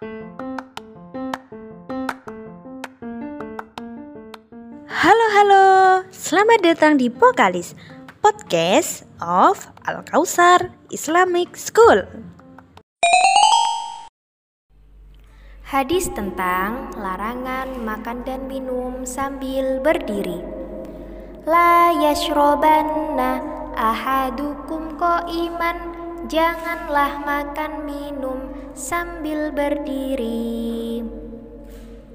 Halo halo, selamat datang di Pokalis Podcast of Al Kausar Islamic School. Hadis tentang larangan makan dan minum sambil berdiri. La yashrobanna ahadukum iman Janganlah makan minum sambil berdiri.